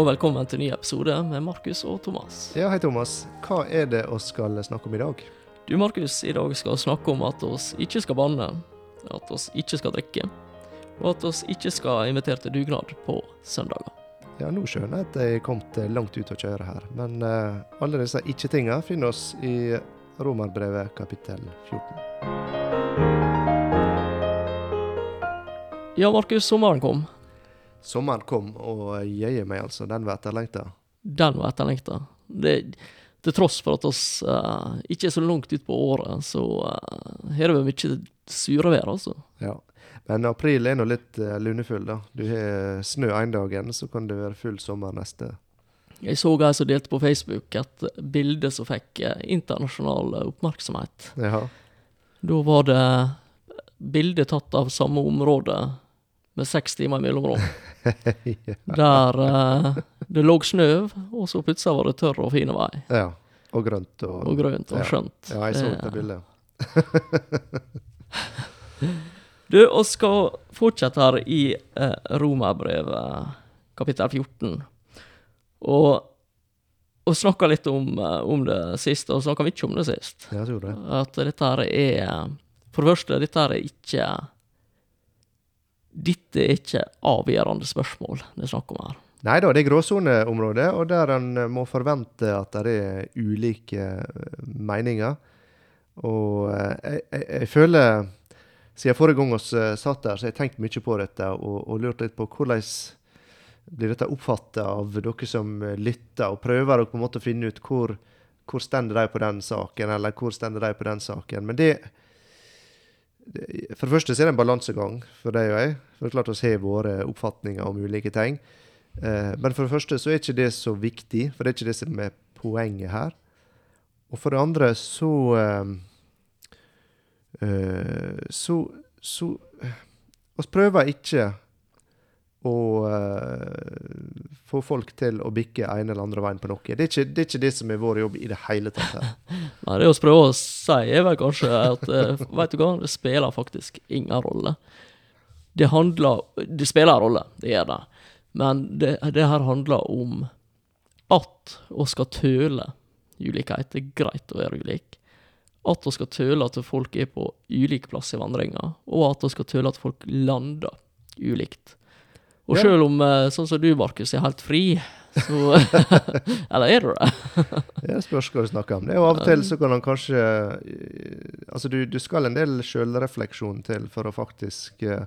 og velkommen til ny episode med Markus og Thomas. Ja, hei Thomas. Hva er det vi skal snakke om i dag? Du Markus, i dag skal vi snakke om at oss ikke skal banne, at oss ikke skal drikke, og at oss ikke skal invitere til dugnad på søndager. Ja, nå skjønner jeg at jeg er kommet langt ut å kjøre her, men uh, alle disse ikke-tinga finner oss i Romerbrevet kapittel 14. Ja, Markus, sommeren kom. Sommeren kom, og jøye meg altså, den var etterlengta. Den var etterlengta. Til tross for at oss uh, ikke er så langt ut på året, så uh, har det vært mye surevær, altså. Ja. Men april er nå litt uh, lunefull, da. Du har snø en dagen, så kan det være full sommer neste. Jeg så ei som delte på Facebook et bilde som fikk eh, internasjonal oppmerksomhet. Ja. Da var det bilde tatt av samme område med seks timer i mellomrom. Der eh, det lå snø, og så plutselig var det tørr og fin vei. ja. Og grønt og Og grønt og Ja. skjønt. Ja, jeg så Det- det bildet. Du, vi skal fortsette her i eh, Romerbrevet kapittel 14. Og, og snakka litt om, eh, om det sist, og snakka mye om det sist. Ja, jeg tror det. At dette her er For det første, dette her er ikke Dette er ikke avgjørende spørsmål det er snakk om her. Nei da, det er gråsoneområdet, og der en må forvente at det er ulike eh, meninger. Og eh, jeg, jeg, jeg føler Siden forrige gang vi eh, satt der, så har jeg tenkt mye på dette og, og lurt litt på hvordan blir dette oppfatta av dere som eh, lytter, og prøver å på en måte finne ut hvor, hvor stender de på den saken, eller hvor stender de på den saken. Men det For det første så er det en balansegang for deg og jeg. For det er klart vi har våre oppfatninger om ulike ting. Eh, men for det første så er ikke det så viktig, for det er ikke det som er poenget her. Og for det andre så eh, eh, Så så Vi prøver ikke å uh, få folk til å bikke en eller andre veien på noe. Det er, ikke, det er ikke det som er vår jobb i det hele tatt. her. Nei, det vi prøver å si, er vel kanskje at uh, Vet du hva, det spiller faktisk ingen rolle. Det handler Det spiller en rolle, det gjør det. Men det, det her handler om at vi skal tøle ulikhet. Det er greit å være ulik. At vi skal tøle at folk er på ulik plass i vandringa, og at vi skal tøle at folk lander ulikt. Og Ja. selv om, eh, sånn som du, Markus, er helt fri, så Eller er du det? Det spørs hva du snakker om. Det er jo Av og til så kan han kanskje eh, Altså, du, du skal en del sjølrefleksjon til for å faktisk uh,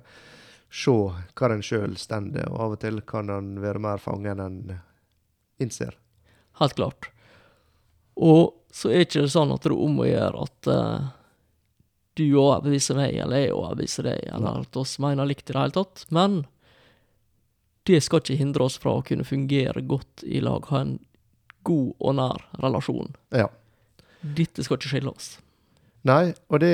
se hva en sjøl stender, og av og til kan han være mer fangen enn innser. Helt klart. Og så er ikke det sånn at det er om å gjøre at uh, du overbeviser meg, eller jeg overbeviser deg, eller at oss mener likt i det hele tatt. Men det skal ikke hindre oss fra å kunne fungere godt i lag, ha en god og nær relasjon. Ja. Dette skal ikke skille oss. Nei, og det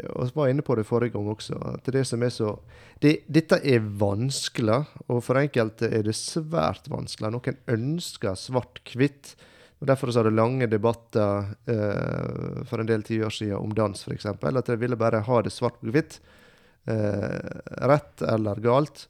Vi var inne på det forrige gang også. at det som er så det, Dette er vanskelig, og for enkelte er det svært vanskelig. Noen ønsker svart-hvitt. og Derfor så har det lange debatter eh, for en del tiår siden om dans, f.eks. At de ville bare ha det svart på hvitt. Eh, rett eller galt.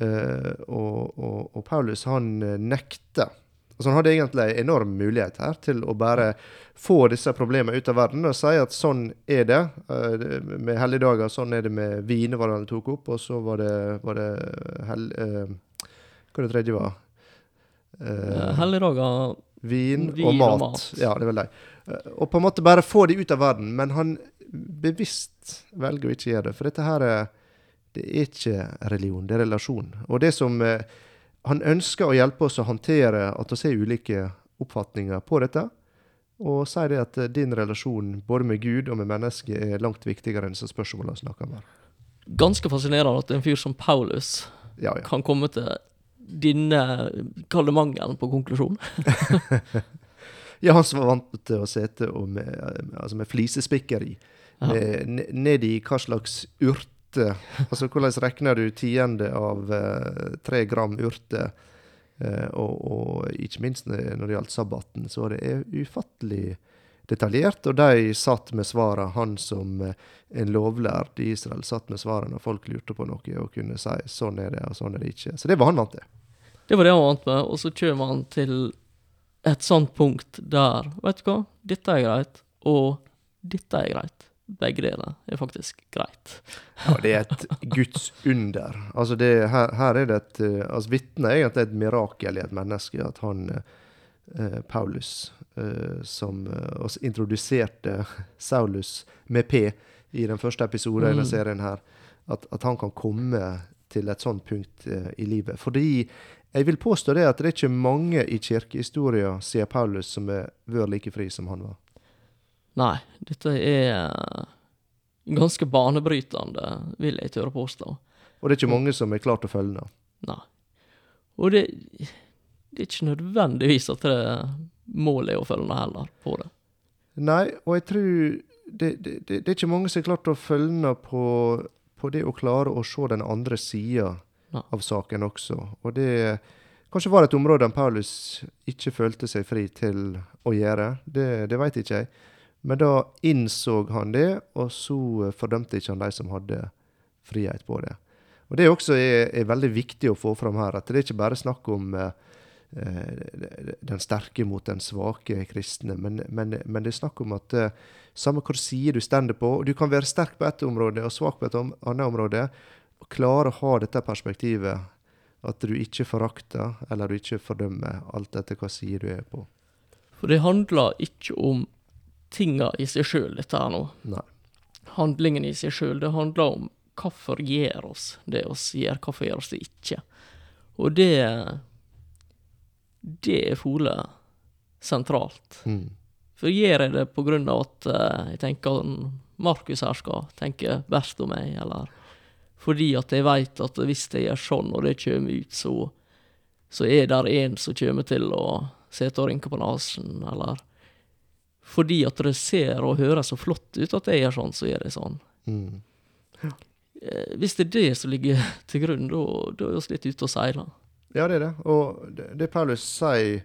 Eh, og, og, og Paulus han eh, nekter. Altså Han hadde egentlig en enorm mulighet her til å bare få disse problemene ut av verden og si at sånn er det eh, med helligdager. Sånn er det med vin, var det han tok opp. Og så var det, var det hell, eh, Hva det tredje var? Eh, Helligdager vin, vin og, og mat. mat. Ja, det er vel det. Eh, Og på en måte bare få de ut av verden. Men han bevisst velger å ikke gjøre det. For dette her er, det er ikke religion, det er relasjon. Og det som eh, Han ønsker å hjelpe oss å håndtere at vi har ulike oppfatninger på dette. Og sier det at eh, din relasjon både med Gud og med mennesket er langt viktigere enn disse spørsmålene vi snakker om her. Ganske fascinerende at en fyr som Paulus Ja, ja. kan komme til denne kalde mangelen på konklusjon. ja, han som var vant til å sitte med, altså med flisespikkeri. Ja. eh, ned i hva slags urte Altså hvordan regner du tiende av eh, tre gram urte? Eh, og, og ikke minst når det gjaldt sabbaten, så det det ufattelig detaljert. Og de satt med svarene, han som eh, en lovlærd i Israel satt med svarene når folk lurte på noe og kunne si sånn er det, og sånn er det ikke. Så det var han vant til. Det var det han vant med, og så kommer han til et sånt punkt der Vet du hva, dette er greit, og dette er greit. Begge deler er faktisk greit. Ja, det er et Guds under. Altså det, her, her er det et eh, altså Vitnet er egentlig et mirakel i et menneske. At han, eh, Paulus, eh, som eh, oss introduserte Saulus med P i den første episoden i denne Mm. serien her, at, at han kan komme til et sånt punkt eh, i livet. Fordi jeg vil påstå det at det er ikke mange i kirkehistoria siden Paulus som har vært like fri som han var. Nei, dette er ganske banebrytende, vil jeg tørre påstå. Og det er ikke mange som er klart å følge ham. Nei. Og det, det er ikke nødvendigvis at det målet er å følge ned heller på det. Nei, og jeg tror det, det, det, det er ikke mange som er klart å følge på, på det å klare å se den andre sida av saken også. Og det kanskje var et område Paulus ikke følte seg fri til å gjøre. Det, det veit ikke jeg. Men da innså han det, og så fordømte ikke han de som hadde frihet på det. Og Det også er, er veldig viktig å få fram her, at det er ikke bare snakk om eh, eh, den sterke mot den svake kristne, men, men, men det er snakk om at eh, samme hvilken side du stender på, du kan være sterk på ett område og svak på et om, annet område, og klare å ha dette perspektivet at du ikke forakter eller du ikke fordømmer, alt etter hva side du er på. For det handler ikke om tinga i seg sjøl, dette her nå. Nei. Handlingen i seg sjøl. Det handler om hvorfor gjør oss det oss gjør, hvorfor gjør oss det ikke. Og det Det er fole sentralt. Mm. For gjør jeg det på grunn av at uh, jeg tenker at Markus her skal tenke best om meg, eller fordi at jeg veit at hvis jeg gjør sånn, og det kommer ut, så, så er det en som kommer til å sette og rynke på nesen, eller fordi at det ser og høres så flott ut at jeg gjør sånn, så gjør jeg sånn. Mm. Eh, hvis det er det som ligger til grunn, da er vi litt ute og seiler. Ja, det er det. Og det, det Paulus sier,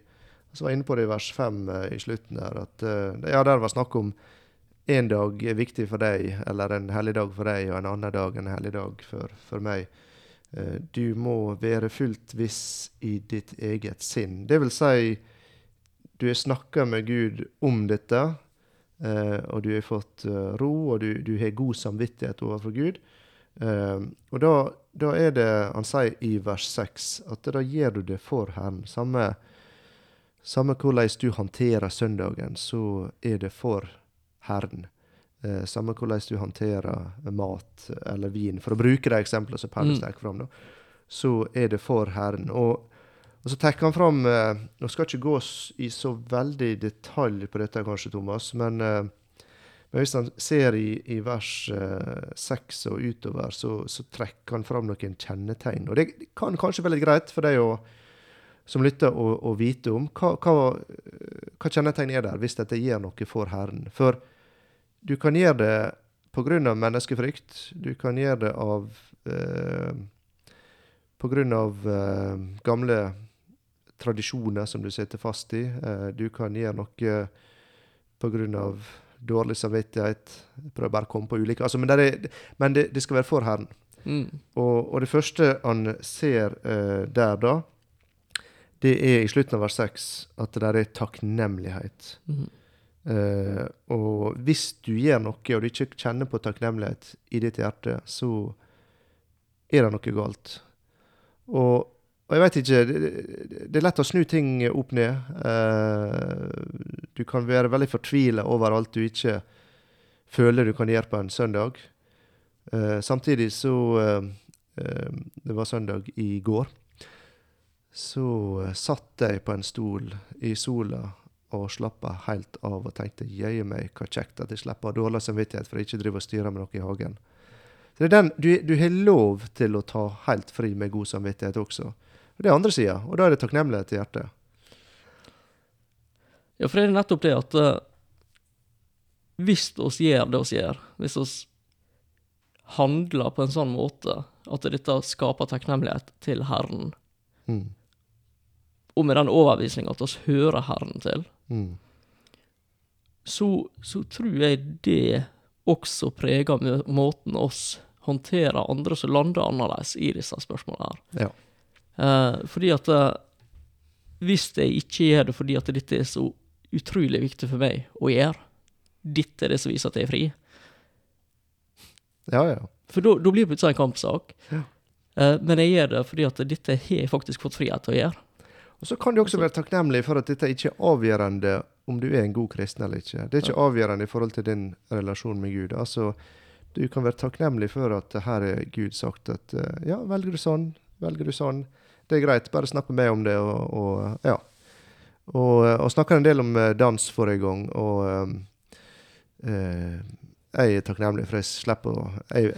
som var inne på det i vers 5 i slutten der, at eh, ja, der var snakk om en dag er viktig for deg, eller en helligdag for deg, og en annen dag en helligdag for, for meg. Eh, Du må være fullt viss i ditt eget sinn. Det vil si, du har snakka med Gud om dette, eh, og du har fått eh, ro, og du, du har god samvittighet overfor Gud. Eh, og da, da er det Han sier i vers 6 at da gjør du det for Herren. Samme, samme hvordan du håndterer søndagen, så er det for Herren. Eh, samme hvordan du håndterer mat eller vin, for å bruke de eksemplene som Paulus Mm. fram, så er det for Herren. Og, og så trekker han fram eh, Nå skal jeg ikke gå i så veldig detalj på dette, kanskje, Thomas, men eh, men hvis han ser i, i vers eh, og utover, så, så trekker han fram noen kjennetegn. Og det kan kanskje være litt greit for deg å, som lytter å, å vite om. Hva, hva, hva kjennetegn er der hvis dette gjør noe for Herren? For du kan gjøre det pga. menneskefrykt. Du kan gjøre det av eh, Pga. Eh, gamle tradisjoner som du sitter fast i. Eh, du kan gjøre noe pga dårlig samvittighet. Prøv bare å komme på ulike altså, Men, det, er, men det, det skal være for Herren. Mm. Og, og det første han ser uh, der, da, det er i slutten av vers 6 at det er takknemlighet. Mm. Uh, og hvis du gjør noe, og du ikke kjenner på takknemlighet i ditt hjerte, så er det noe galt. Og, og jeg vet ikke det, er lett å snu ting opp ned. Eh, du kan være veldig fortvila over alt du ikke føler du kan gjøre på en søndag. Eh, samtidig så eh, Det var søndag i går. Så satt jeg på en stol i sola og slappa helt av og tenkte jøye meg, hva kjekt at jeg slipper å ha dårlig samvittighet for jeg ikke driver og styrer med noe i hagen. Så det er den, du, du har lov til å ta helt fri med god samvittighet også. Og Det er andre sida, og da er det takknemlighet i hjertet. Ja, for det er nettopp det at uh, hvis oss gjør det oss gjør, hvis oss handler på en sånn måte at dette skaper takknemlighet til Herren, Mm. og med den overbevisninga at oss hører Herren til, Mm. så, så tror jeg det også preger måten oss håndterer andre som lander annerledes i disse spørsmålene her. Ja. Eh, fordi at eh, hvis jeg ikke gjør det fordi at dette er så utrolig viktig for meg å gjøre, dette er det som viser at jeg er fri, Ja, ja. for da blir det plutselig en kampsak. Ja. Eh, men jeg gjør det fordi at dette har jeg faktisk fått frihet til å gjøre. Og så kan du også være takknemlig for at dette ikke er avgjørende om du er en god kristen eller ikke. Det er ikke avgjørende i forhold til din relasjon med Gud. Altså, du kan være takknemlig for at her er Gud sagt at ja, velger du sånn, velger du sånn, det er greit, bare snakk med meg om det, og, og ja. Og, og snakka en del om eh, dans forrige gang, og eh, eh, jeg er takknemlig for jeg slipper å jeg,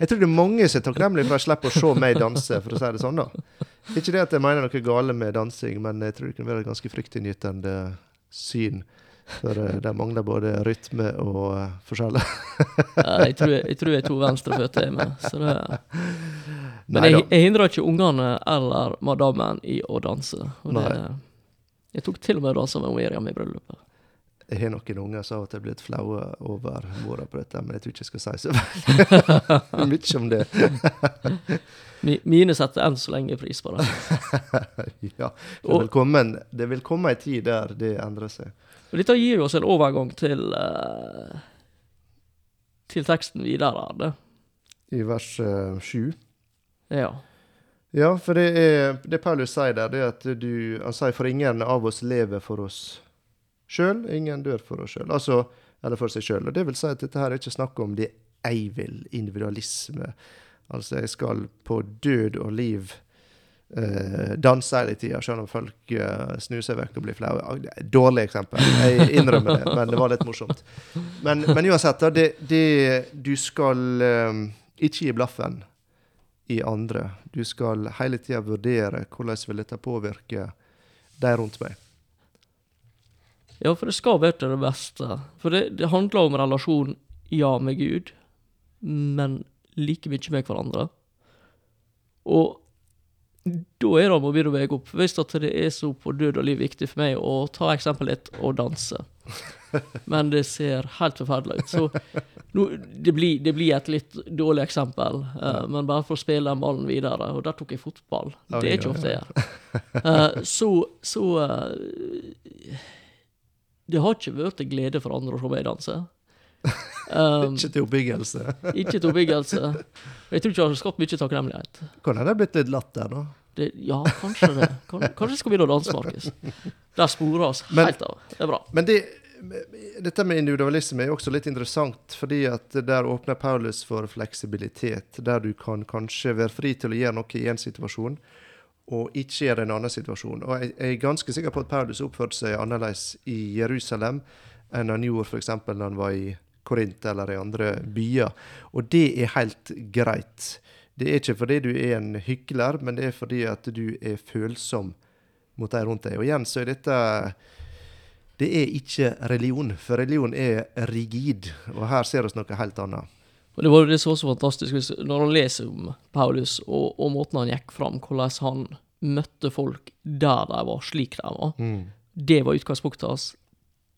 jeg tror det er mange som er takknemlige for jeg slipper å se meg danse, for å si det sånn, da. Ikke det at jeg mener noe gale med dansing, men jeg tror det kan være et ganske fryktinngytende syn. For eh, det mangler både rytme og uh, forskjeller. ja, jeg, tror, jeg tror jeg to venstreføtter jeg med. Så det, men jeg, jeg hindrer ikke ungene eller madammen i å danse. Det, jeg tok til og med og dansa med Miriam i bryllupet. Jeg har noen unger som av og til blitt flaue over mora på dette, men jeg tror ikke jeg skal si så veldig mye om det. Mine setter enn så lenge pris på det. ja, det vil, komme det vil komme en tid der det endrer seg. Og dette gir oss en overgang til eh, til teksten videre. Det. I vers sju. sju. Ja. Ja, for det er det Paulus sier der, det er at du Han sier for ingen av oss lever for oss sjøl, ingen dør for oss sjøl. Altså, eller for seg sjøl. Og det vil si at dette her er ikke snakk om det jeg vil, individualisme. Altså, jeg skal på død og liv eh, danse hele tida, selv om folk eh, snur seg vekk og blir flaue. Ah, Dårlig eksempel, jeg innrømmer det, men det var litt morsomt. Men, men uansett, det, det Du skal eh, ikke gi blaffen i andre. Du skal hele tida vurdere hvordan vil dette påvirke de rundt meg. ja, for det skal være til det beste. For det, det handler om relasjon, ja, med Gud, men like mye med hverandre. Og da er det om å begynne å veie opp. Hvis det er så på død og liv viktig for meg å ta eksempelet litt og danse, men det ser helt forferdelig ut. Så nå, det, blir, det blir et litt dårlig eksempel, eh, men bare for å spille den ballen videre, og der tok jeg fotball. Det er ikke ofte jeg gjør. Eh, så så uh, Det har ikke vært til glede for andre å se meg danse. Um, Ikke til oppbyggelse. ikke til oppbyggelse. Jeg tror ikke det har skapt mye takknemlighet. Kan det ha blitt litt latter, da? Det, ja, kanskje det. Kan, kanskje skal begynne å danse, Markus. Der sporer oss Men- helt av. Det er bra. Men det, dette med individualisme er også litt interessant, fordi at der åpner Paulus for fleksibilitet, der du kan kanskje være fri til å gjøre noe i en situasjon, og ikke gjøre det i en annen situasjon. Og jeg, jeg er ganske sikker på at Paulus oppførte seg annerledes i Jerusalem enn han gjorde f.eks. når han var i Korint eller i andre byer. Og det er helt greit. Det er ikke fordi du er en hykler, men det er fordi at du er følsom mot de rundt deg. Og igjen så er dette det er ikke religion, for religion er rigid. Og her ser vi noe helt annet. Og det var jo det som var så fantastisk når han leser om Paulus og, og måten han gikk fram, hvordan han møtte folk der de var, slik de var. Det var utgangspunktet hans.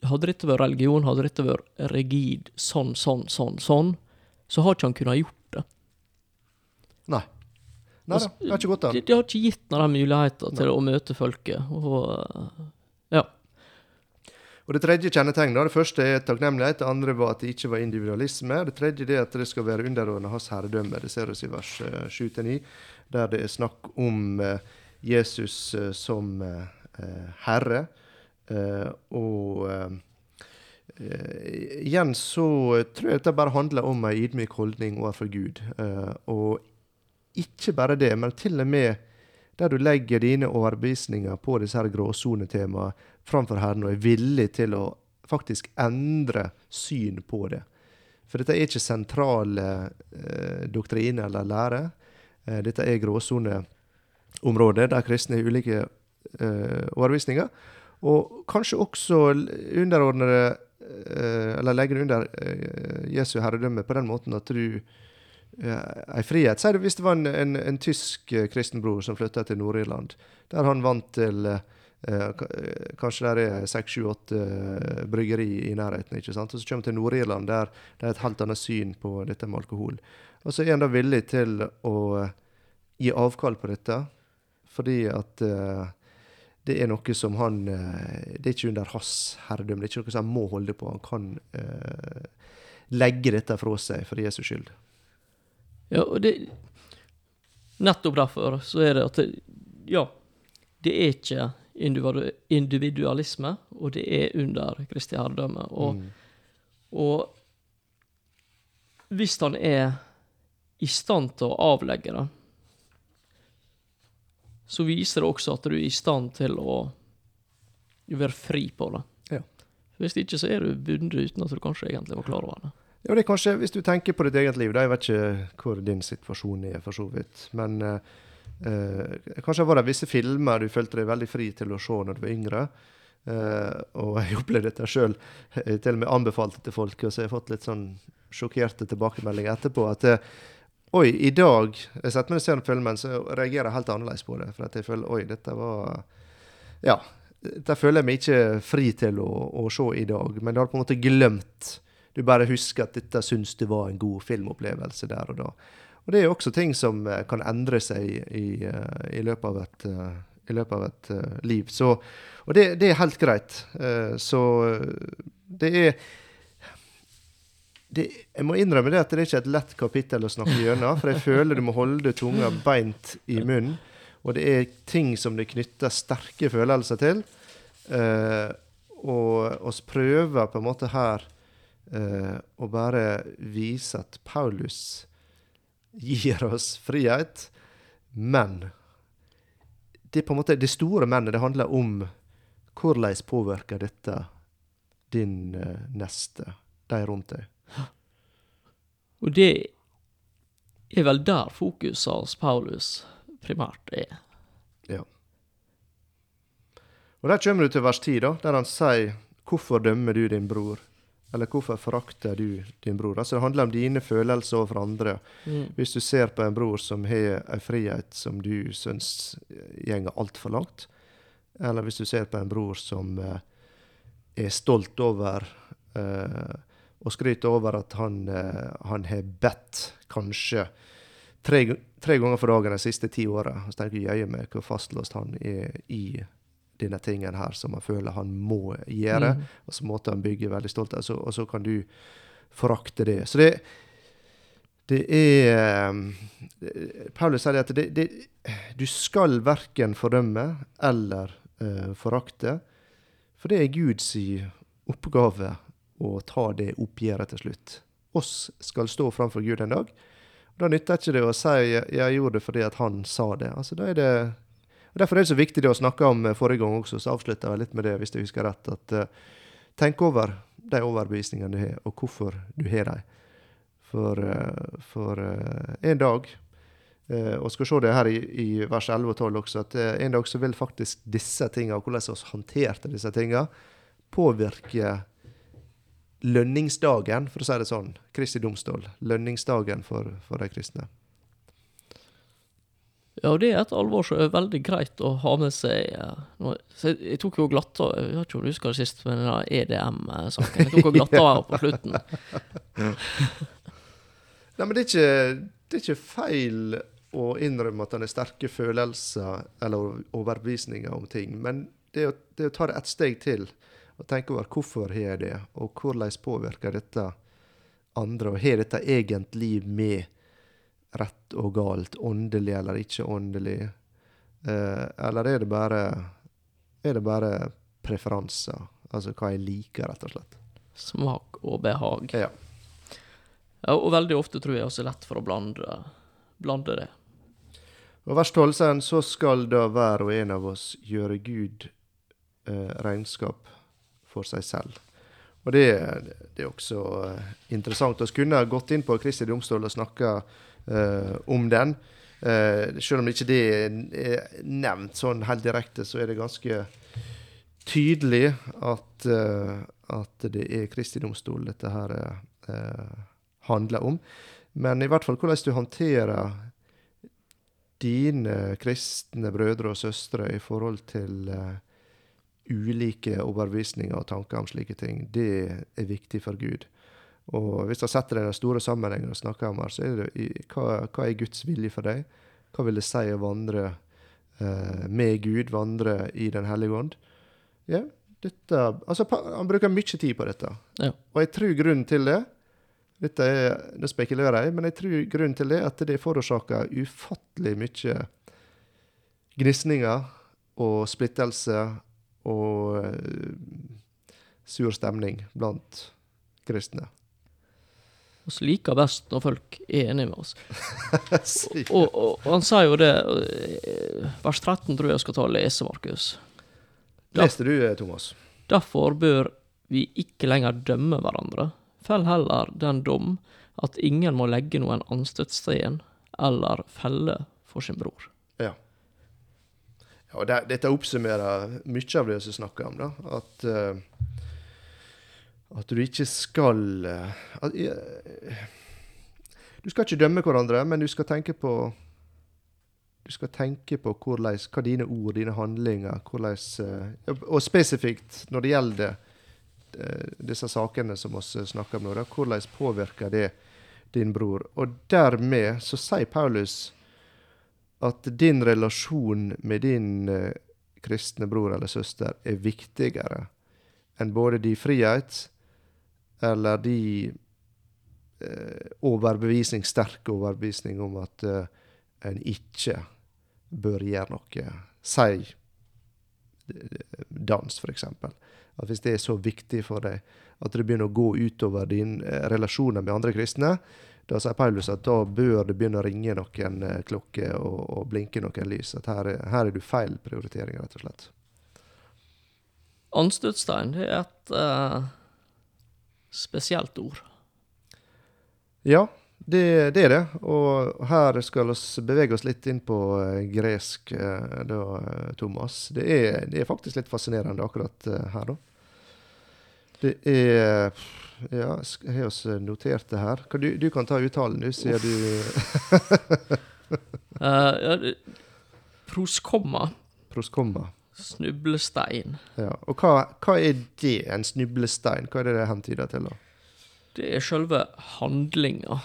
Hadde dette vært religion, hadde dette vært rigid, sånn, sånn, sånn, sånn, så har ikke han kunnet gjort. Nei da, det har ikke gått an. De, de, har ikke gitt ham den muligheten til å møte folket. Og, eh, ja. Og Det tredje kjennetegnet, det første er takknemlighet, det andre var at det ikke var individualisme. Det tredje er at det skal være underordna hans herredømme. Det ser vi i vers eh, 7-9, der det er snakk om eh, Jesus eh, som eh, eh, herre. Eh, og eh, eh, igjen så tror jeg dette bare handler om ei ydmyk holdning overfor Gud. Eh, og ikke bare det, men til og med der du legger dine overbevisninger på disse her gråsonetemaene framfor Herren og er villig til å faktisk endre syn på det. For dette er ikke sentrale eh, doktriner eller lære. Eh, dette er gråsoneområder der kristne har ulike eh, overbevisninger. Og kanskje også underordnede, eh, eller legge under eh, Jesu herredømme på den måten at du ei frihet. Si det hvis det var en, en, en tysk eh, kristen bror som flytta til Nord-Irland, der han vant til eh, eh, Kanskje der er seks, sju, åtte bryggeri i nærheten. ikke sant? Og så kommer han til Nord-Irland, der det er et helt annet syn på dette med alkohol. Og så er han da villig til å gi avkall på dette Fordi at uh, det er noe som han uh, Det er ikke under hans herredømme. Det er ikke noe som han må holde på. Han kan uh, legge dette fra seg for Jesus skyld. Ja, og det Nettopp derfor så er det at det, Ja, det er ikke individualisme, og det er under Kristi herredømme. Og, Mm. og hvis han er i stand til å avlegge det, så viser det også at du er i stand til å være fri på det. Ja. Hvis ikke så er du bundet uten at du kanskje egentlig var klar over det. Ja, det er kanskje, Hvis du tenker på ditt eget liv, da, jeg vet ikke hvor din situasjon er, for så vidt. Men eh, eh, kanskje var det visse filmer du følte deg veldig fri til å se når du var yngre. Eh, og jeg opplevde dette sjøl. Til og med anbefalte til folk, og så har jeg fått litt sånn sjokkerte tilbakemeldinger etterpå. at eh, Oi, i dag Jeg setter meg og ser filmen, så reagerer jeg helt annerledes på det. For at jeg føler oi, dette var Ja. Dette føler jeg meg ikke fri til å, å se i dag. Men det har på en måte glemt du bare husker at dette syns du var en god filmopplevelse der og da. Og det er jo også ting som eh, kan endre seg i, eh, i løpet av et, eh, løpet av et eh, liv. Så, og det, det er helt greit. Eh, så eh, det er det, Jeg må innrømme det at det er ikke et lett kapittel å snakke gjennom. For jeg føler du må holde tunga beint i munnen. Og det er ting som det knytter sterke følelser til. Eh, og oss prøver på en måte her eh, å bare vise at Paulus gir oss frihet, men det er på en måte det store mennet. Det handler om hvordan påvirker dette din eh, neste, de rundt deg. Og det er vel der fokuset hos Paulus primært er. Ja. Og Der kommer du til vers 10, da, der han sier 'Hvorfor dømmer du din bror?' Eller 'Hvorfor forakter du din bror?' Altså Det handler om dine følelser overfor andre. Mm. Hvis du ser på en bror som har en frihet som du syns gjenger altfor langt, eller hvis du ser på en bror som eh, er stolt over eh, og skryter over at han, eh, han har bedt kanskje tre, tre ganger for dagen de siste ti åra, så tenker jeg jøye meg hvor fastlåst han er i denne tingen her som han føler han må gjøre, Mm. og så måtte han bygge veldig stolt, av, og så kan du forakte det. Så det, det er eh, Paulus sier at det, det, du skal verken fordømme eller uh, forakte, for det er Guds oppgave å ta det oppgjøret til slutt. Oss skal stå framfor Gud en dag. Da nytter ikke det å si 'jeg gjorde det fordi at han sa det'. Altså, da er det og Derfor er det så viktig det å snakke om eh, forrige gang også, så avslutta jeg litt med det, hvis jeg husker rett. at uh, Tenk over de overbevisningene du har, og hvorfor du har dem. For, uh, for uh, en dag Og skal se det her i, i vers 11 og 12 også, at en dag så vil faktisk disse tingene, og hvordan vi håndterte disse tingene, påvirke lønningsdagen, for å si det sånn. Kristi domstol. Lønningsdagen for, for de kristne. Ja, det er et alvor som er veldig greit å ha med seg. Så jeg, tok jo glatta Jeg vet ikke om du husker det sist, men den EDM-saken. Jeg tok jo glatta her på slutten. Nei, men det er, ikke, det er ikke feil å innrømme at en har sterke følelser eller overbevisninger om ting. Men det er, å, det er å ta det et steg til og tenke over hvorfor har jeg det, og hvordan påvirker dette andre, og har dette egentlig med rett og galt, åndelig eller ikke åndelig, eh, eller er det bare er det bare preferanser, altså hva jeg liker, rett og slett. Smak og behag. Ja. Ja, og veldig ofte tror jeg også er lett for å blande, blande det. Og vers 12 sier han, så skal da hver og en av oss gjøre Gud eh, regnskap for seg selv. Og det, det er også eh, interessant. Vi kunne gått inn på Kristi domstol og snakka om den. Eh, selv om ikke det er nevnt sånn helt direkte, så er det ganske tydelig at, eh, at det er Kristi domstol dette her eh, handler om. Men i hvert fall hvordan du håndterer dine kristne brødre og søstre i forhold til eh, ulike overbevisninger og tanker om slike ting, det er viktig for Gud. Og hvis du setter det i den store sammenhengen og snakker om her, så er det i, hva, hva er Guds vilje for deg? Hva vil det si å vandre eh, med Gud, vandre i Den hellige ånd. Ja, dette Altså, han bruker mye tid på dette. Ja. Og jeg tror grunnen til det Dette er, Nå spekulerer jeg, men jeg tror grunnen til det er at det forårsaker ufattelig mye gnisninger og splittelse og uh, sur stemning blant kristne. Vi liker best når folk er enige med oss. Og, og, og han sa jo det eh, Vers 13 tror jeg jeg skal ta og lese, Markus. Leste du, eh, Thomas? Derfor bør vi ikke lenger dømme hverandre. Fell heller den dom at ingen må legge noen anstøtsten eller felle for sin bror. Ja. ja og det, dette oppsummerer mye av det vi snakker om. da, At, eh, at du ikke skal eh, at, eh, Du skal ikke dømme hverandre, men du skal tenke på du skal tenke på hvordan, hva dine ord, dine handlinger hvordan, eh, Og spesifikt når det gjelder disse sakene som vi snakker om nå, da, hvordan påvirker det din bror? Og dermed så sier Paulus at din relasjon med din kristne bror eller søster er viktigere enn både din frihet eller de eh, overbevisning, sterk overbevisning om at eh, en ikke bør gjøre noe. Si eh, dans, eksempel. At hvis det er så viktig for deg at det begynner å gå utover dine eh, relasjoner med andre kristne, da sier Paulus at da bør det begynne å ringe noen eh, klokker og, og blinke noen lys. At her, er- her er du feil prioritering, rett og slett. Anstøtstein er et eh, spesielt ord. Ja, det, det er det. Og her skal vi bevege oss litt inn på eh, gresk, eh, da, eh, Thomas. Det er, det er faktisk litt fascinerende akkurat her, da. Det er Ja, sk- har vi notert det her? Du, du kan ta uttalen, du, siden du uh, ja, proskomma, proskomma. Snublestein. Ja. Og hva, hva er det, en snublestein? Hva er det det hentyder til, da? Det er selve handlinga.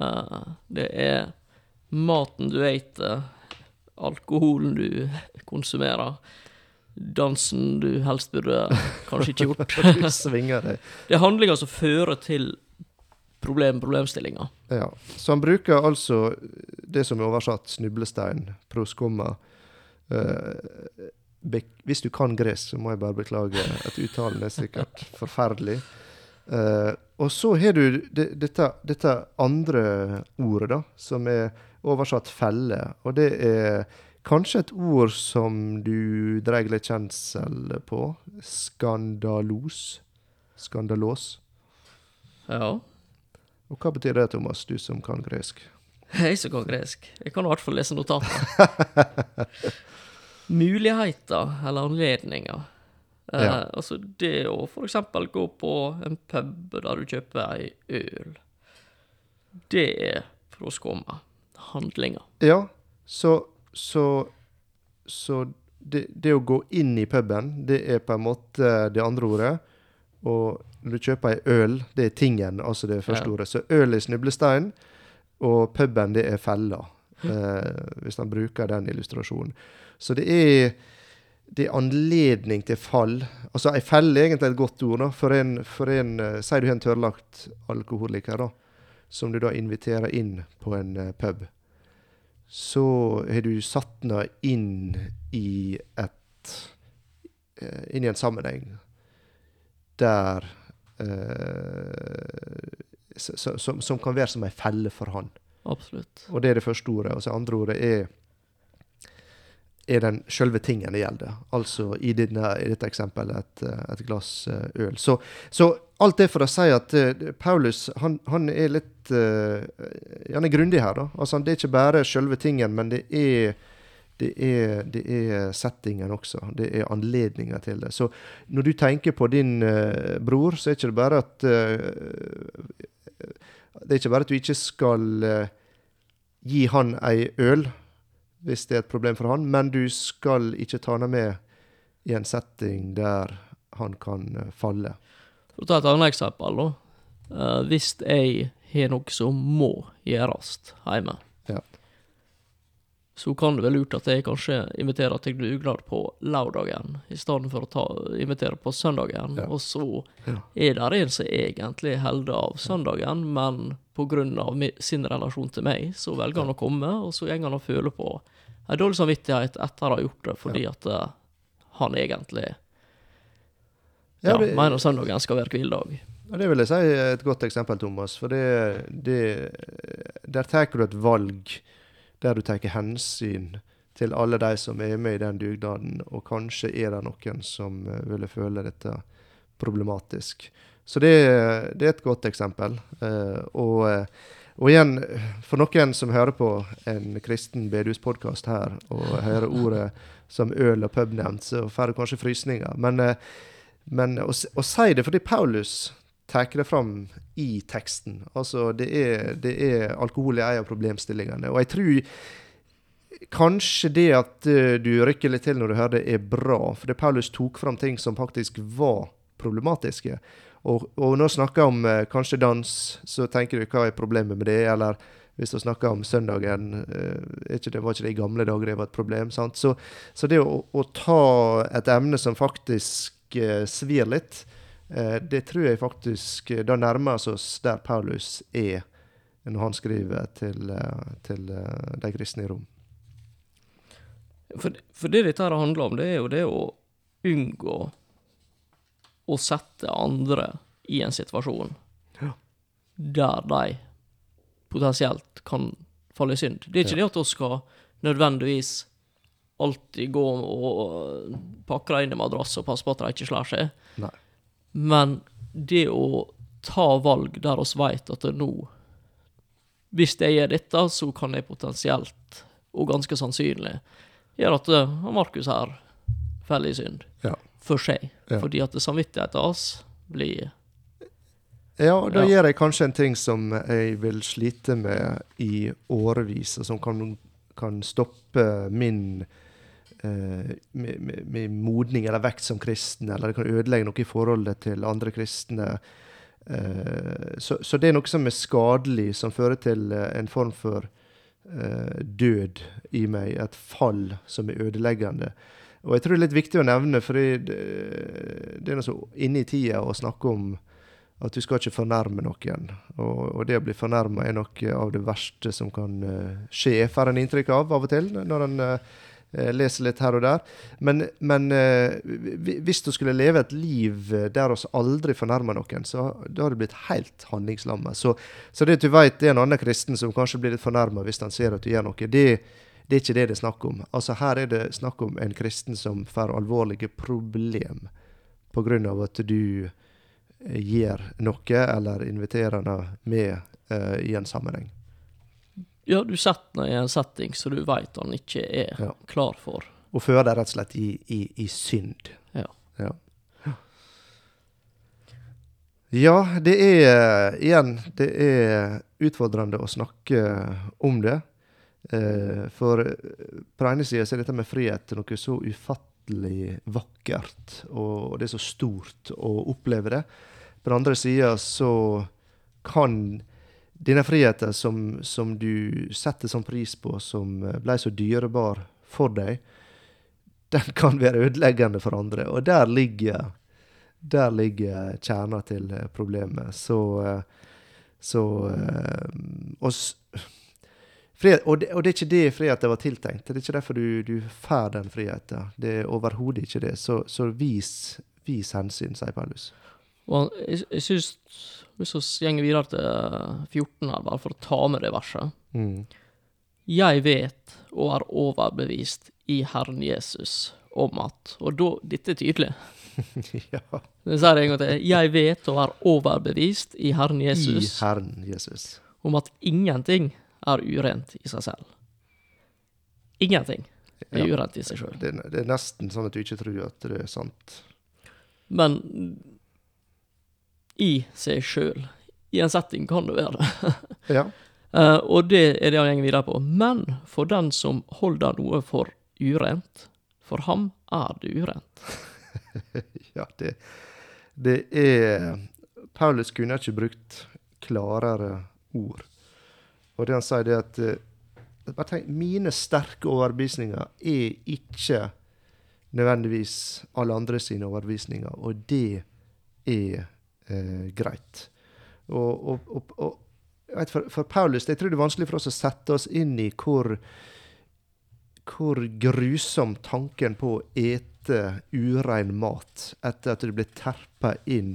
Uh, det er maten du eter, alkoholen du konsumerer, dansen du helst burde kanskje ikke gjort. Du svinger deg. Det er handlinger som fører til problem, problemstillinger. Ja. Så han bruker altså det som er oversatt snublestein, proskomma. Bek- hvis du kan gresk, så må jeg bare beklage at uttalen er sikkert forferdelig. Uh, og så har du det, dette, dette andre ordet, da, som er oversatt felle. Og det er kanskje et ord som du dreier litt kjensel på. Skandalos. Skandalås. Ja. Og hva betyr det, Thomas, du som kan gresk? Jeg som kan gresk. Jeg kan i hvert fall lese notater. Muligheter eller anledninger. Eh, Ja. Altså det å eksempel gå på en pub der du kjøper ei øl. Det er for å skomme handlinger. Ja, så, så, så det, det å gå inn i puben, det er på en måte det andre ordet. Og når du kjøper ei øl, det er tingen, altså det første Ja. ordet. Så øl er snublestein, og puben det er fella. Eh, hvis han bruker den illustrasjonen. Så det er, det er anledning til fall. Altså ei felle er egentlig et godt ord, da. For en, for en eh, Sier du har en tørrlagt alkoholiker, da. Som du da inviterer inn på en eh, pub så har du satt henne inn i et eh, Inn i en sammenheng der eh, som, som kan være som ei felle for han. Absolutt. Og det er det første ordet. Og så andre ordet er er den sjølve tingen det gjelder. Altså i, denne, i dette eksempelet et, eh, et glass eh, øl. Så, så alt det for å si at eh, Paulus han, han er litt eh, Han er grundig her, da. Altså, det er ikke bare sjølve tingen, men det er det er, det er settingen også. Det er anledninger til det. Så når du tenker på din uh, bror, så er ikke det bare at uh, Det er ikke bare at du ikke skal uh, gi han ei øl hvis det er et problem for han, men du skal ikke ta henne med i en setting der han kan eh, falle. For å ta et annet eksempel, da. Uh, hvis jeg har noe som må gjøres hjemme. Så kan det være lurt at jeg kanskje inviterer til dugnad på lørdagen, i stedet for å ta, invitere på søndagen. Ja. Og så er det en som egentlig holder av søndagen, men av sin relasjon til meg, så velger han å komme, og så går han og føler på en dårlig samvittighet etter å ha gjort det, fordi at eh, han egentlig Ja, ja, det- mener søndagen skal være hviledag. Ja, det vil jeg si er et godt eksempel, Thomas. For det, det Der tar du et valg der du tar hensyn til alle de som er med i den dugnaden, og kanskje er det noen som eh, ville føle dette problematisk. Så det, det er et godt eksempel. Eh, og, eh, og igjen, for noen som hører på en kristen bedehuspodkast her, og hører ordet som øl og pub nevnt, så får du kanskje frysninger. Men, men å, å si det fordi Paulus tar det fram i teksten. Altså, det er, det er alkohol er en av problemstillingene. Og jeg tror kanskje det at eh, du rykker litt til når du hører det, er bra. For det Paulus tok fram ting som faktisk var problematiske. Og, og når du snakker om eh, kanskje dans, så tenker du hva er problemet med det? Eller hvis du snakker om søndagen, eh, ikke det var ikke det i gamle dager det var et problem? sant? Så, så det å, å ta et emne som faktisk eh, svir litt, det tror jeg faktisk eh, Da nærmer vi oss der Paulus er når han skriver til, eh, til eh, de kristne i Rom. For, for det dette her handler om, det er jo det å unngå å sette andre i en situasjon Ja. der de potensielt kan falle i synd. Det er ikke det at vi skal nødvendigvis alltid gå og pakke dem inn i madrass og passe på at de ikke slår seg, Nei. Men det å ta valg der vi vet at det nå Hvis jeg gjør dette, så kan jeg potensielt, og ganske sannsynlig, gjøre at eh, Markus her faller i synd Ja. for seg. Ja. Fordi at samvittigheten hans blir Ja, og da Ja. gjør jeg kanskje en ting som jeg vil slite med i årevis, og som kan, kan stoppe min eh, med, mi- modning eller vekt som kristen, eller det kan ødelegge noe i forholdet til andre kristne. Eh, så, så det er noe som er skadelig, som fører til eh, en form for død i meg. Et fall som er ødeleggende. Og jeg tror det er litt viktig å nevne, for det, er noe så inne i tida å snakke om at du skal ikke fornærme noen. Og, og det å bli fornærma er noe av det verste som kan skje, får en inntrykk av av og til, når en leser litt her og der. Men, men eh, hvis du skulle leve et liv eh, der oss aldri fornærmer noen, så da har du blitt helt handlingslamma. Så, så det du vet er en annen kristen som kanskje blir litt fornærma hvis han ser at du gjør noe, det, det er ikke det det er snakk om. Altså Her er det snakk om en kristen som får alvorlige problem av at du eh, gjør noe, eller inviterer henne med uh, i en sammenheng. Ja, du setter den i en setting så du vet han ikke er Ja. klar for. Og fører deg rett og slett i, i, i synd. Ja. Ja. Ja, det er igjen Det er utfordrende å snakke om det. Eh, for på den ene sida er dette med frihet noe så ufattelig vakkert, og det er så stort å oppleve det. På den andre sida så kan denne friheten som, som du setter sånn pris på, som eh, ble så dyrebar for deg, den kan være ødeleggende for andre. Og der ligger, der ligger kjerna til eh, problemet. Så, eh, så og, og, det, og det er ikke det friheten var tiltenkt. Det er ikke derfor du, du får den friheten. Det er overhodet ikke det. Så, så vis, vis hensyn, sier Paulus. Well, jeg, syns Hvis vi går videre til 14 her, bare for å ta med det verset Mm. Jeg vet og er overbevist i Herren Jesus om at Og da, dette er tydelig. ja. Jeg sier det en gang til. Jeg vet og er overbevist i Herren I Jesus Herren Jesus. om at ingenting er urent i seg selv. Ingenting er Ja. urent i seg sjøl. Det, det er nesten sånn at du ikke tror at det er sant. Men i seg sjøl, i en setting, kan det være det. Ja. uh, og det er det han går videre på. Men for den som holder noe for urent, for ham er det urent. Ja, det, det er Paulus kunne ikke brukt klarere ord. Og det han sier, det at eh, bare tenk, Mine sterke overbevisninger er ikke nødvendigvis alle andre sine overbevisninger, og det er eh, greit. Og, og, og, for, for Paulus jeg tror det er vanskelig for oss å sette oss inn i hvor, hvor grusom tanken på å ete urein mat etter at du blir terpa inn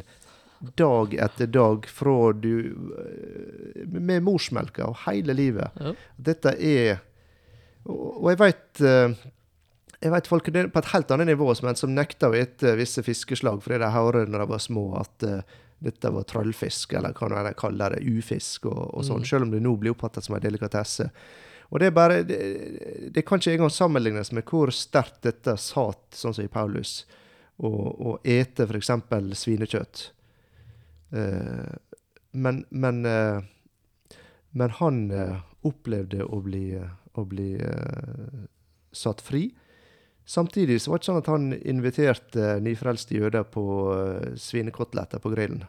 dag etter dag fra du eh, Med morsmelka og hele livet. Ja. Dette er Og, og jeg veit jeg vet folk er på et helt annet nivå men som nekter å ete visse fiskeslag fordi de hører når de var små at uh, dette var trollfisk, eller hva de kaller det, ufisk og, og sånn, Mm. selv om det nå blir oppfattet som en delikatesse. Og det er bare Det, det kan ikke engang sammenlignes med hvor sterkt dette satt, sånn som i Paulus, å, å ete f.eks. svinekjøtt. Uh, men men, uh, men han eh, opplevde å bli, å bli eh, satt fri. Samtidig så var det ikke sånn at han inviterte nyfrelste jøder på uh, svinekoteletter på grillen.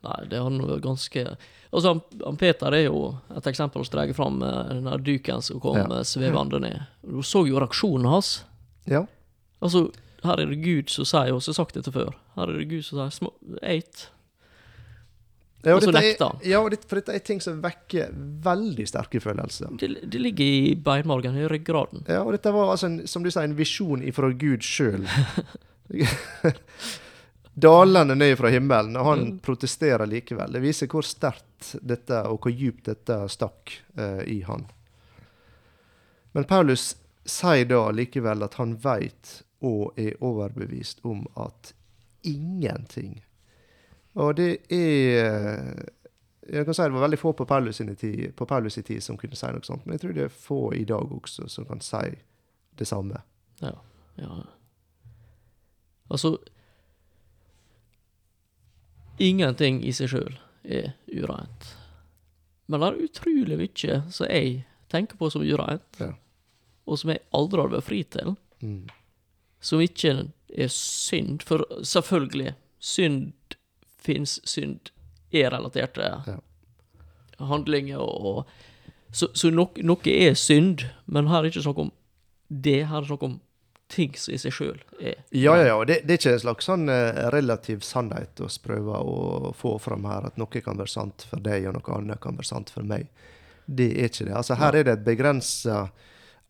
Nei, det har vært ganske Altså, han, han Peter er jo et eksempel som drar fram eh, den der duken som kom Ja. eh, svevende ned. Du så jo reaksjonen hans. Ja. Altså, her er det Gud som sier, og så har sagt dette før, her er det Gud som sier eit. Ja, Og så nekter er, han. ja, for dette er ting som vekker veldig sterke følelser. Det, det ligger i beinmargen, i ryggraden. Ja, og dette var altså, en, som du sier, en visjon ifra Gud sjøl. Dalende ned fra himmelen, og han Mm. protesterer likevel. Det viser hvor sterkt dette, og hvor djupt dette stakk uh, i han. Men Paulus sier da likevel at han veit og er overbevist om at ingenting Og det er Jeg kan si det var veldig få på Paulus, tid, på Paulus sin tid som kunne si noe sånt, men jeg tror det er få i dag også som kan si det samme. Ja. ja. Altså Ingenting i seg sjøl er ureint. Men det er utrolig mye som jeg tenker på som ureint, Ja. og som jeg aldri har vært fri til, Mm. som ikke er synd. For selvfølgelig, synd fins, synd er relatert til Ja. handlinger og, og Så, så nok, noe er synd, men her er det ikke snakk om det, her er det snakk om ting som i seg sjøl er Ja, ja, ja. Det, det er ikke en slags sånn eh, relativ sannhet vi prøver å få fram her, at noe kan være sant for deg, og noe annet kan være sant for meg. Det er ikke det. Altså, her er det et begrensa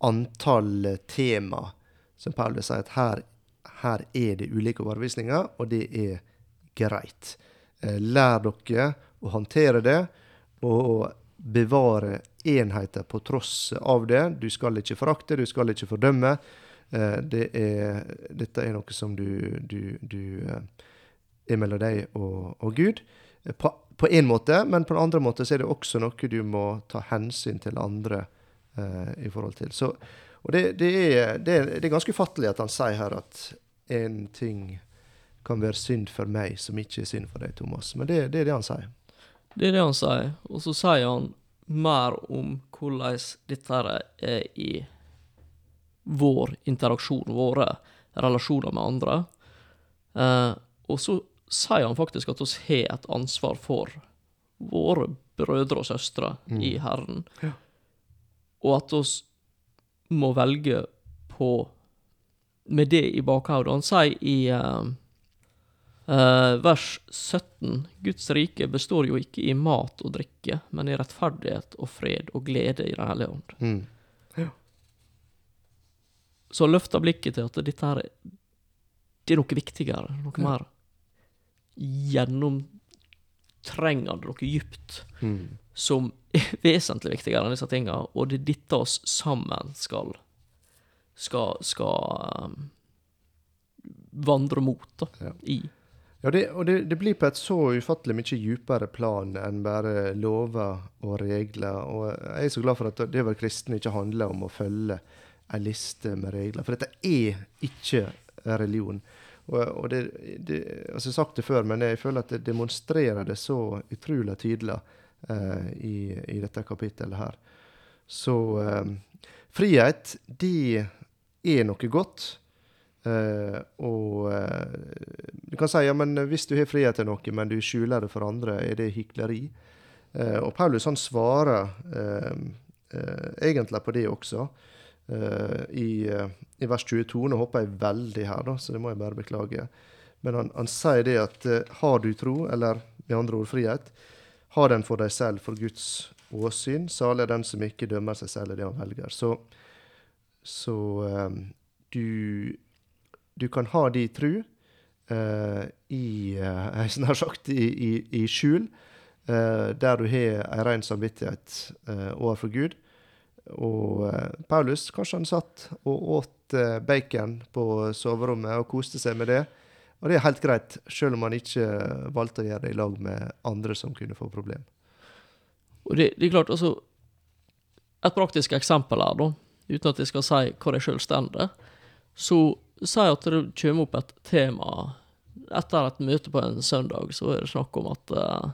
antall eh, tema, som Paul vil si at her, her er det ulike overbevisninger, og det er greit. Eh, Lær dere å håndtere det, og bevare enheter på tross av det. Du skal ikke forakte, du skal ikke fordømme. Eh, det er, dette er noe som du, du, du eh, er mellom deg og, og Gud. På, på en måte, men på den andre måte så er det også noe du må ta hensyn til andre eh, i forhold til. Så, og det, det, er, det, det er ganske ufattelig at han sier her at en ting kan være synd for meg som ikke er synd for deg, Thomas. Men det, det er det han sier. Det er det han sier. Og så sier han mer om hvordan dette er i vår interaksjon, våre relasjoner med andre. Eh, og så sier han faktisk at vi har et ansvar for våre brødre og søstre i Herren. Ja. Og at vi må velge på med det i bakhodet. Han sier i Eh, vers 17. Guds rike består jo ikke i mat og drikke, men i rettferdighet og fred og glede i Den hellige ånd. Mm. Så løfta blikket til at dette her er, det er noe viktigere, noe Ja. mer gjennomtrengende, noe dypt, Mm. som er vesentlig viktigere enn disse tinga, og det er dette oss sammen skal skal, skal um, vandre mot, da, Ja. i. Ja, det, og det, det blir på et så ufattelig mye djupere plan enn bare lover og regler. Og jeg er så glad for at det å være kristen ikke handler om å følge ei liste med regler. For dette er ikke religion. Og, og det, det, altså Jeg har sagt det før, men jeg føler at det demonstrerer det så utrolig tydelig eh, i, i dette kapittelet her. Så eh, frihet, det er noe godt. Eh, og uh, du kan si ja, men hvis du har frihet til noe, men du skjuler det for andre, er det hykleri? Uh, og Paulus han svarer egentlig på det også. I, I vers 22. Nå hopper jeg veldig her, da, så det må jeg bare beklage. Men han, han sier det at har du tro, eller med andre ord frihet, ha den for deg selv for Guds åsyn. Salig er den som ikke dømmer seg selv i det han velger. Så, så du, du kan ha de tru uh, i eh, nær sagt i, i, i skjul, uh, der du har ei rein samvittighet overfor Gud. Og Paulus, kanskje han satt og åt bacon på soverommet og koste seg med det. Og det er helt greit, selv om han ikke valgte å gjøre det i lag med andre som kunne få problem. Og det, det er klart, altså Et praktisk eksempel her, da, uten at jeg skal si hvor jeg sjøl står, så sier at det kommer opp et tema etter et møte på en søndag, så er det snakk om at eh,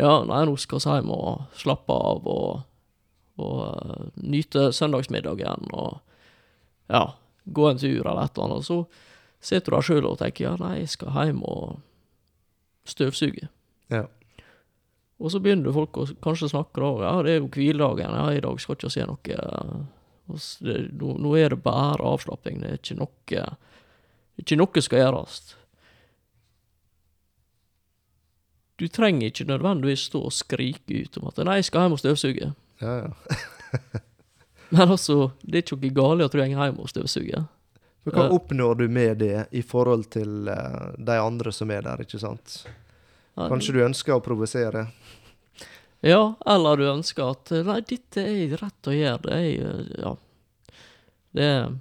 ja, nei, nå skal vi hjem og slappe av og, og eh, nyte søndagsmiddagen og ja, gå en tur eller et eller annet. Så sitter du der sjøl og tenker ja, nei, jeg skal hjem og støvsuge. Ja. Og så begynner folk å kanskje snakke da, ja, det er jo hviledagen, ja, i dag skal ikke se noe eh, nå, nå er det bare avslapping, det er ikke noe Ikke noe skal gjøres. Du trenger ikke nødvendigvis stå og skrike ut om at 'nei, jeg skal hjem og støvsuge'. Ja, ja. Men altså, det er ikke noe galt at du går hjem og støvsuger. Men hva oppnår du med det i forhold til eh, de andre som er der, ikke sant? Kanskje du ønsker å provosere? Ja, eller du ønsker at 'nei, dette er rett å gjøre', det er Ja. Det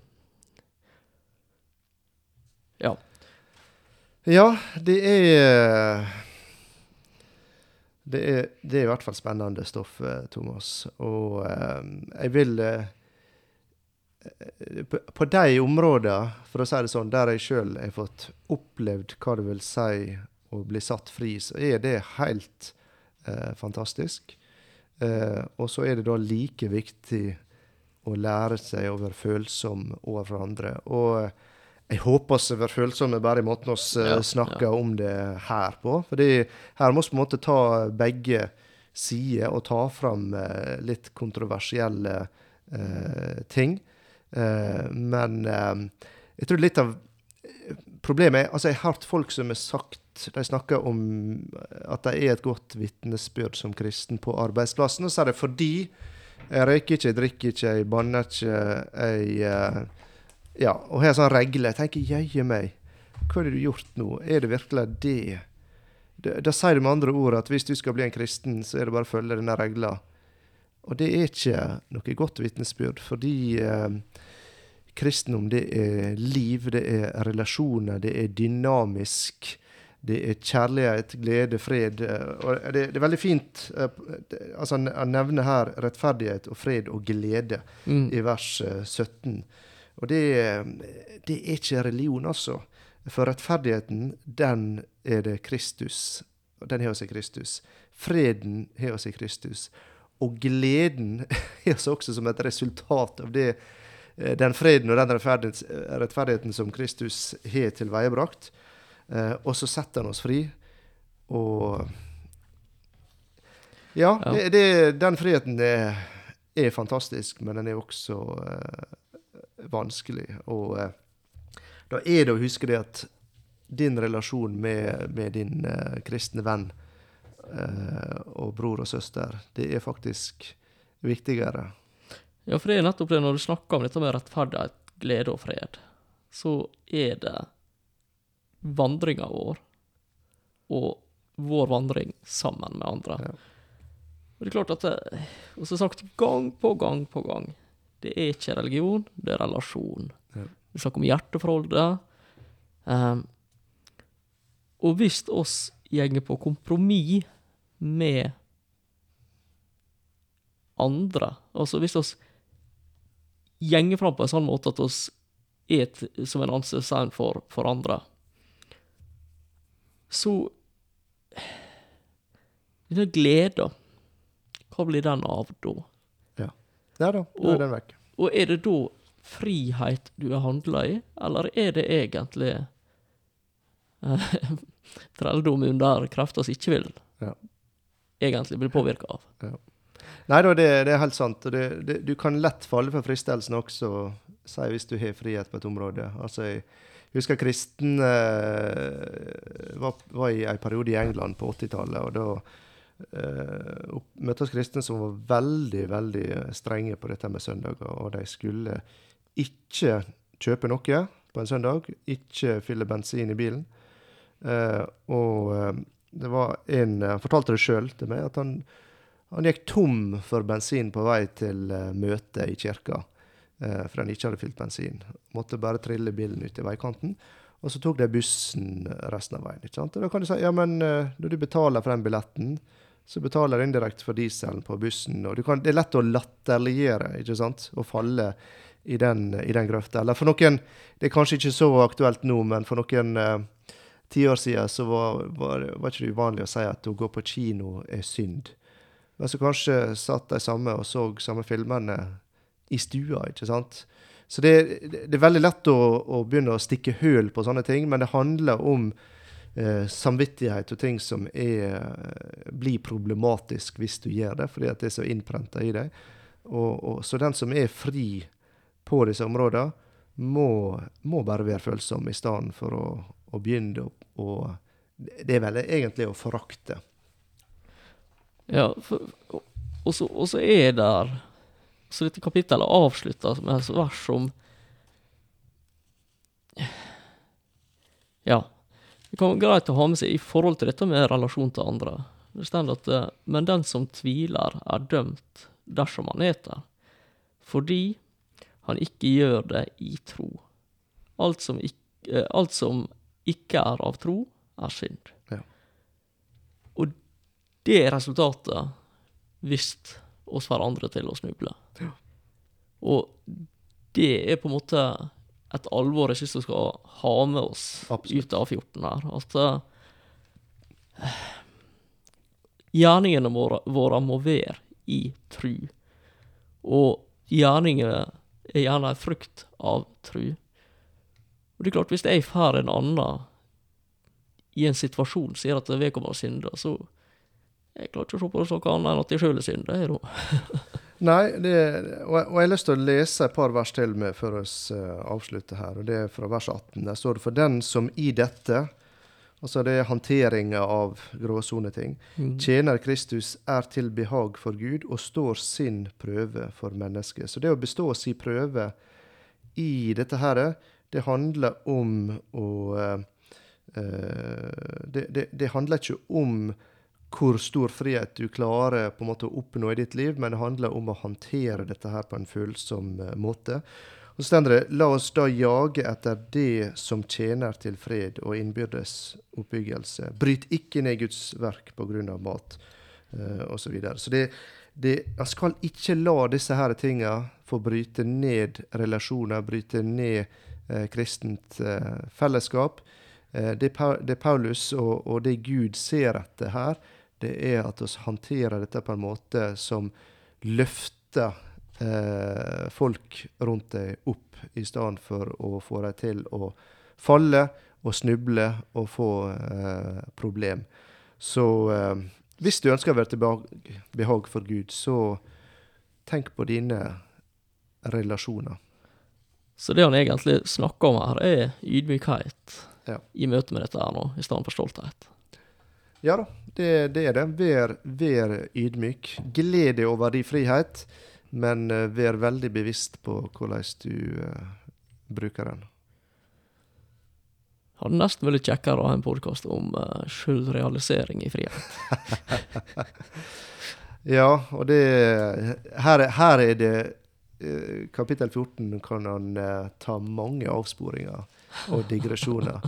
Ja. Ja, det er det er, det er i hvert fall spennende stoff, eh, Thomas. Og eh, jeg vil eh, På, på de områdene, for å si det sånn, der jeg sjøl har fått opplevd hva det vil si å bli satt fri, så er det helt eh, fantastisk. Eh, og så er det da like viktig å lære seg å være følsom overfor andre. Og eh, jeg håper vi være følsomme bare i måten vi Ja, snakker om det her på. For her må vi på en måte ta begge sider og ta fram eh, litt kontroversielle eh, ting. Eh, men eh, jeg tror litt av problemet er Altså, jeg har hørt folk som har sagt De snakker om at de er et godt vitnesbyrd som kristen på arbeidsplassen. Og så er det fordi jeg røyker ikke, jeg drikker ikke, jeg banner ikke, jeg eh, Ja, og har sånn regle. Jeg tenker jøye meg, hva har du gjort nå? Er det virkelig det? Da sier du med andre ord at hvis du skal bli en kristen, så er det bare å følge denne regla. Og det er ikke noe godt vitnesbyrd, fordi eh, kristendom det er liv, det er relasjoner, det er dynamisk. Det er kjærlighet, glede, fred. eh, Og det, det er veldig fint eh, det- altså Han nevner her rettferdighet og fred og glede Mm. i vers eh, 17. Og det, det er ikke religion, altså. For rettferdigheten, den er det Kristus. Den har oss i Kristus. Freden har oss i Kristus. Og gleden har oss også som et resultat av det, eh, den freden og den rettferdigheten, rettferdigheten som Kristus har tilveiebrakt. Eh, og så setter han oss fri. Og Ja, Ja. Det, det, den friheten er, er fantastisk, men den er også eh, vanskelig. Og eh, da er det å huske det at din relasjon med, med din kristne venn eh, og bror og søster, det er faktisk viktigere. Ja, for det er nettopp det, når du snakker om dette med rettferdighet, glede og fred, så er det vandringa vår og vår vandring sammen med andre. Ja. Og det er klart at det, og som sagt, gang på gang på gang, det er ikke religion, det er relasjon. Ja. Vi snakker om hjerteforholdet. Um, og hvis oss gjenger på kompromiss med andre, altså hvis oss gjenger fram på en sånn måte at oss er som en ansiktssegn for, for andre, så Denne gleda, hva blir den av da? Ja da, da Og- er den vekk. Og er det da frihet du er handla i, eller er det egentlig eh, trelldom under krefter som ikke vil Ja. egentlig bli påvirka av? Nei da, det, det er helt sant. Det, det, du kan lett falle for fristelsen også, si hvis du har frihet på et område. Altså, jeg husker kristen eh, var, var i en periode i England på 80-tallet, og da eh, møtte oss kristne som var veldig, veldig strenge på dette med søndager, og de skulle ikke kjøpe noe på en søndag, ikke fylle bensin i bilen. Eh, og eh, det var en Han fortalte det sjøl til meg, at han, han gikk tom for bensin på vei til eh, møtet i kirka. Eh, for den ikke hadde fylt bensin. Måtte bare trille bilen ut i veikanten. Og så tok de bussen resten av veien. ikke sant? Og da kan du si ja, men eh, når du betaler for den billetten, så betaler du indirekte for dieselen på bussen. og kan, Det er lett å latterliggjøre ikke sant? og falle i den, i den grøfta. Eller for noen Det er kanskje ikke så aktuelt nå, men for noen eh, tiår siden så var, var, var ikke det uvanlig å si at å gå på kino er synd. Men så kanskje satt de samme og så samme filmene i stua, ikke sant. Så det, det er veldig lett å, å begynne å stikke høl på sånne ting, men det handler om eh, samvittighet og ting som er, blir problematisk hvis du gjør det, fordi det er så innprenta i deg. Og, og, så den som er fri på disse områdene, må, må bare være følsom i stedet for å, å begynne å Det er vel egentlig å forakte. Ja, for, og så er der Så dette kapittelet avsluttes med et vers som Ja. Det kan være greit å ha med seg i forhold til dette med relasjon til andre. Det står at eh, Men den som tviler, er dømt dersom han eter, fordi han ikke gjør det i tro. Alt som ikke, alt som ikke er av tro, er synd. Ja. Og det er resultatet hvis oss hverandre til å snuble. Ja. Og det er på en måte et alvor jeg syns vi skal ha med oss Absolutt. ut av 14 her. At uh, gjerningene våre, våre må være i tru. Og gjerningene er gjerne en frukt av tru. Og det er klart, hvis jeg får en annen i en situasjon sier at vedkommende synder, så jeg klarer ikke å se på det som annet enn at de sjøl er da. Nei, det, og, jeg, og jeg har lyst til å lese et par vers til med før vi eh, avslutter her. og Det er fra vers 18. Der står det for den som i dette, altså det er håndteringa av gråsoneting, tjener Kristus, er til behag for Gud og står sin prøve for mennesket. Så det å bestå sin prøve i dette her, det handler om å eh, det, det, det handler ikke om hvor stor frihet du klarer på en måte å oppnå i ditt liv, men det handler om å håndtere dette her på en følsom eh, måte. Og så det la oss da jage etter det som tjener til fred og innbyrdes oppbyggelse. Bryt ikke ned Guds verk på grunn av mat, uh, osv. Så, videre. så det, det, man skal ikke la disse her tinga få bryte ned relasjoner, bryte ned uh, kristent uh, fellesskap. Uh, det, det Paulus og, og det Gud ser etter her, det er at vi håndterer dette på en måte som løfter eh, folk rundt deg opp, i stedet for å få dem til å falle og snuble og få eh, problem. Så eh, hvis du ønsker å være til behag, for Gud, så tenk på dine relasjoner. Så det han egentlig snakker om her, er ydmykhet Ja. i møte med dette her nå, i stedet for stolthet. Ja da, det, det er det. Vær, vær ydmyk. Gled deg over din frihet, men eh, vær veldig bevisst på hvordan du uh, bruker den. Hadde nesten vært kjekkere å ha en podkast om uh, skyldrealisering i frihet. Ja, og det Her, er- her er det uh, Kapittel 14 kan han uh, ta mange avsporinger og digresjoner.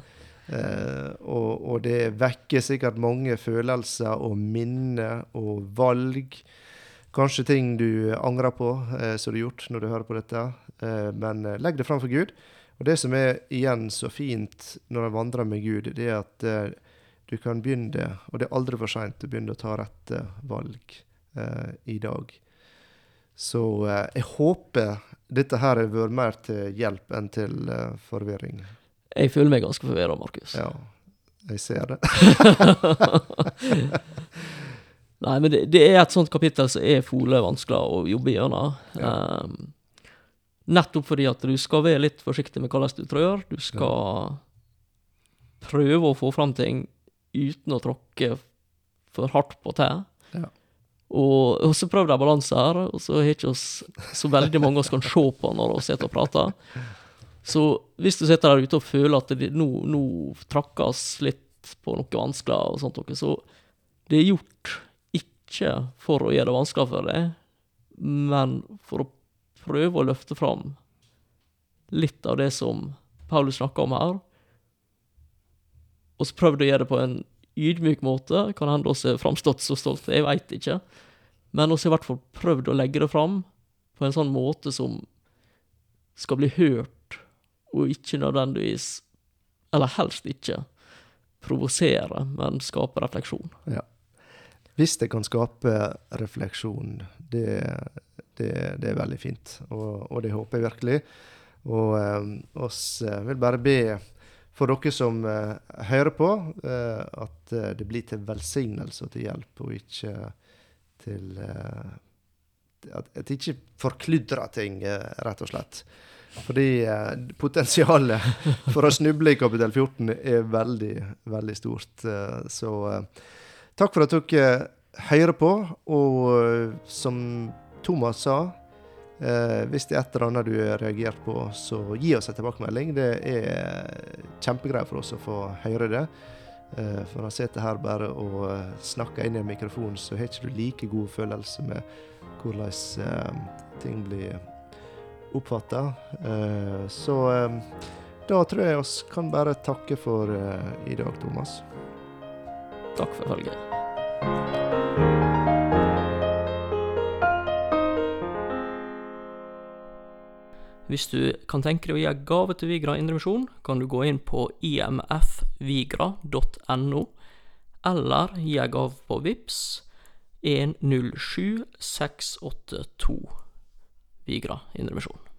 Eh, og, og det vekker sikkert mange følelser og minner og valg. Kanskje ting du angrer på, eh, som du har gjort når du hører på dette. Eh, men eh, legg det fram for Gud. Og det som er igjen så fint når en vandrer med Gud, det er at eh, du kan begynne, og det er aldri for seint å begynne å ta rette valg eh, i dag. Så eh, jeg håper dette her har vært mer til hjelp enn til forvirring. Jeg føler meg ganske forvirra, Markus. Ja, jeg ser det. Nei, men det, det er et sånt kapittel som er fole vanskelig å jobbe gjennom. Um, nettopp fordi at du skal være litt forsiktig med hvordan du trør. Du skal prøve å få fram ting uten å tråkke for hardt på tær. Ja. Og, og så prøv de balanse her, og så har ikke oss så veldig mange oss kan se på når vi sitter og prater. Så hvis du sitter der ute og føler at det, nå, nå trakkes litt på noe vanskelig, og sånt, så det er gjort ikke for å gjøre det vanskeligere for deg, men for å prøve å løfte fram litt av det som Paulus snakker om her. Og så prøvde å gjøre det på en ydmyk måte. Kan hende oss har framstått så stolt, jeg veit ikke. Men også i hvert fall prøvd å legge det fram på en sånn måte som skal bli hørt, og ikke nødvendigvis Eller helst ikke provosere, men skape refleksjon. Ja. Hvis det kan skape refleksjon, det, det, det er veldig fint. Og, og, det håper jeg virkelig. Og eh, oss eh, vil bare be for dere som eh, hører på, eh, at eh, det blir til velsignelse og til hjelp, og ikke til eh, At at ikke forkludrer ting, rett og slett. Fordi potensialet for å snuble i kapittel 14 er veldig, veldig stort. så takk for at dere hører på, og som Thomas sa Eh, hvis det er et eller annet du har reagert på, så gi oss en tilbakemelding. Det er kjempegreier for oss å få høre det. Eh, for han sitter her bare og eh, snakker inn i en mikrofon, så har ikke du like god følelse med hvordan eh, ting blir oppfatta. Eh, så eh, da tror jeg oss kan bare takke for i dag, Thomas. Takk for følget. Hvis du kan tenke deg å gi gave til Vigra Indremisjon, kan du gå inn på imfvigra.no, eller gi gave på VIPS 107682 Vigra Indremisjon.